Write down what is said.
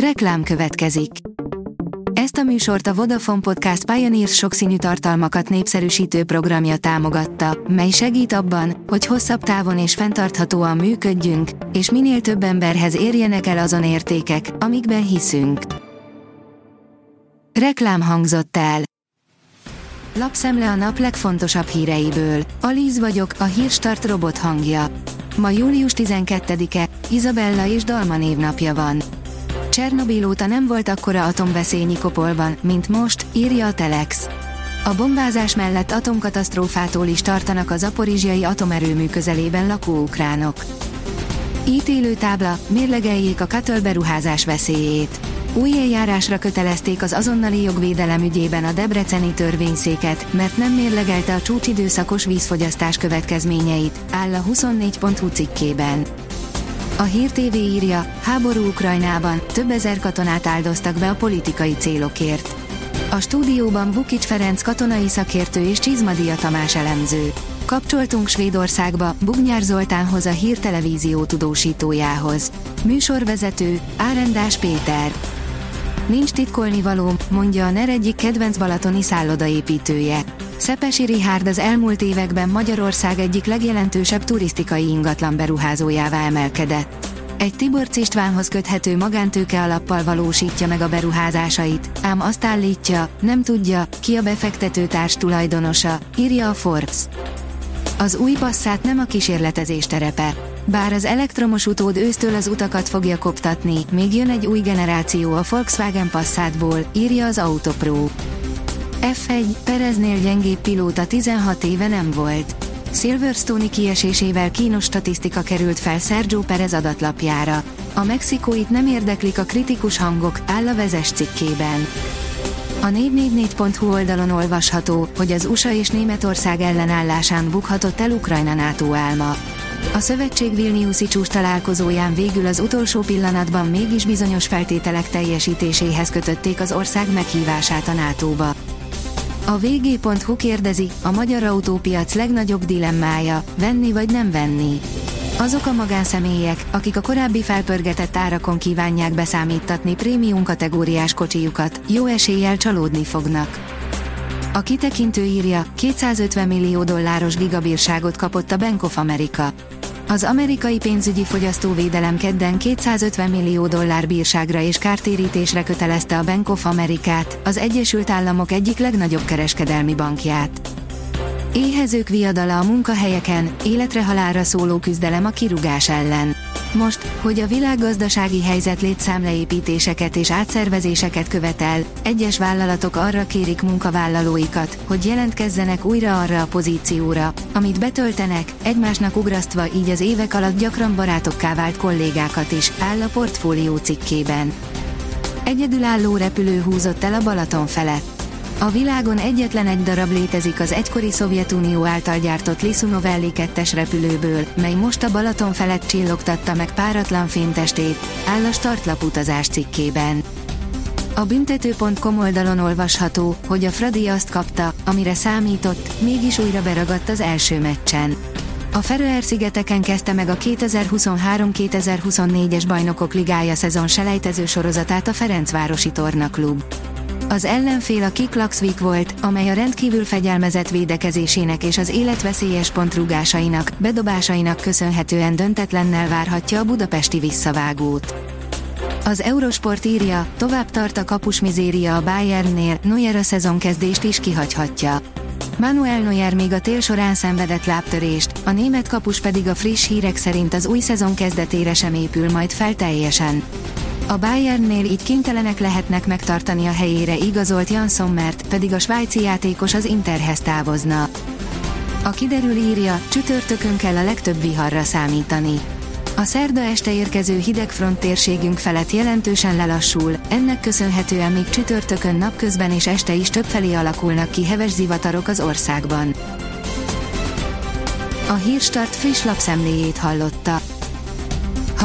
Reklám következik. Ezt a műsort a Vodafone Podcast Pioneers sokszínű tartalmakat népszerűsítő programja támogatta, mely segít abban, hogy hosszabb távon és fenntarthatóan működjünk, és minél több emberhez érjenek el azon értékek, amikben hiszünk. Reklám hangzott el. Lapszemle a nap legfontosabb híreiből. Alíz vagyok, a hírstart robot hangja. Ma július 12-e, Izabella és Dalma névnapja van. Csernobil óta nem volt akkora atomveszély Nikopolban, mint most, írja a Telex. A bombázás mellett atomkatasztrófától is tartanak az aporizsiai atomerőmű közelében lakó ukránok. Ítélő tábla, mérlegeljék a Katel beruházás veszélyét. Új eljárásra kötelezték az azonnali jogvédelem ügyében a Debreceni törvényszéket, mert nem mérlegelte a csúcsidőszakos vízfogyasztás következményeit, áll a 24.hu cikkében. A Hír TV írja, háború Ukrajnában, több ezer katonát áldoztak be a politikai célokért. A stúdióban Vukic Ferenc katonai szakértő és Csizmadia Tamás elemző. Kapcsoltunk Svédországba, Bugnyár Zoltánhoz a Hír Televízió tudósítójához. Műsorvezető, Árendás Péter. Nincs titkolni való, mondja a NER egyik kedvenc balatoni szállodaépítője. Szepesi Rihárd az elmúlt években Magyarország egyik legjelentősebb turisztikai ingatlan beruházójává emelkedett. Egy Tibor Istvánhoz köthető magántőke alappal valósítja meg a beruházásait, ám azt állítja, nem tudja, ki a befektető társ tulajdonosa, írja a Forbes. Az új passzát nem a kísérletezés terepe. Bár az elektromos utód ősztől az utakat fogja koptatni, még jön egy új generáció a Volkswagen Passatból, írja az Autopro. F1, Pereznél gyengébb pilóta 16 éve nem volt. Silverstone-i kiesésével kínos statisztika került fel Sergio Perez adatlapjára. A mexikóit nem érdeklik a kritikus hangok, áll a vezes cikkében. A 444.hu oldalon olvasható, hogy az USA és Németország ellenállásán bukhatott el Ukrajna NATO álma. A szövetség Vilniuszi csúcs találkozóján végül az utolsó pillanatban mégis bizonyos feltételek teljesítéséhez kötötték az ország meghívását a NATO-ba. A vg.hu kérdezi, a magyar autópiac legnagyobb dilemmája, venni vagy nem venni. Azok a magánszemélyek, akik a korábbi felpörgetett árakon kívánják beszámítatni prémium kategóriás kocsijukat, jó eséllyel csalódni fognak. A kitekintő írja, 250 millió dolláros gigabírságot kapott a Bank of America. Az amerikai pénzügyi fogyasztóvédelem kedden 250 millió dollár bírságra és kártérítésre kötelezte a Bank of Amerikát, az Egyesült Államok egyik legnagyobb kereskedelmi bankját. Éhezők viadala a munkahelyeken, életre halálra szóló küzdelem a kirugás ellen. Most, hogy a világgazdasági helyzet létszámleépítéseket és átszervezéseket követel, egyes vállalatok arra kérik munkavállalóikat, hogy jelentkezzenek újra arra a pozícióra, amit betöltenek, egymásnak ugrasztva így az évek alatt gyakran barátokká vált kollégákat is, áll a portfólió cikkében. Egyedülálló repülő húzott el a Balaton felett. A világon egyetlen egy darab létezik az egykori Szovjetunió által gyártott Lisunovelli 2-es repülőből, mely most a Balaton felett csillogtatta meg páratlan fémtestét, áll a startlap utazás cikkében. A büntető.com oldalon olvasható, hogy a Fradi azt kapta, amire számított, mégis újra beragadt az első meccsen. A Feröer-szigeteken kezdte meg a 2023-2024-es Bajnokok Ligája szezon selejtező sorozatát a Ferencvárosi Tornaklub. Az ellenfél a Kiklaxvik volt, amely a rendkívül fegyelmezett védekezésének és az életveszélyes pontrugásainak, bedobásainak köszönhetően döntetlennel várhatja a budapesti visszavágót. Az Eurosport írja, tovább tart a kapus mizéria a Bayernnél, Neuer a szezonkezdést is kihagyhatja. Manuel Neuer még a tél során szenvedett lábtörést, a német kapus pedig a friss hírek szerint az új szezon kezdetére sem épül majd fel teljesen. A Bayernnél így kénytelenek lehetnek megtartani a helyére igazolt Jan Sommert, pedig a svájci játékos az Interhez távozna. A kiderül írja, csütörtökön kell a legtöbb viharra számítani. A szerda este érkező hidegfront térségünk felett jelentősen lelassul, ennek köszönhetően még csütörtökön napközben és este is többfelé alakulnak ki heves zivatarok az országban. A Hírstart friss lapszemléjét hallotta.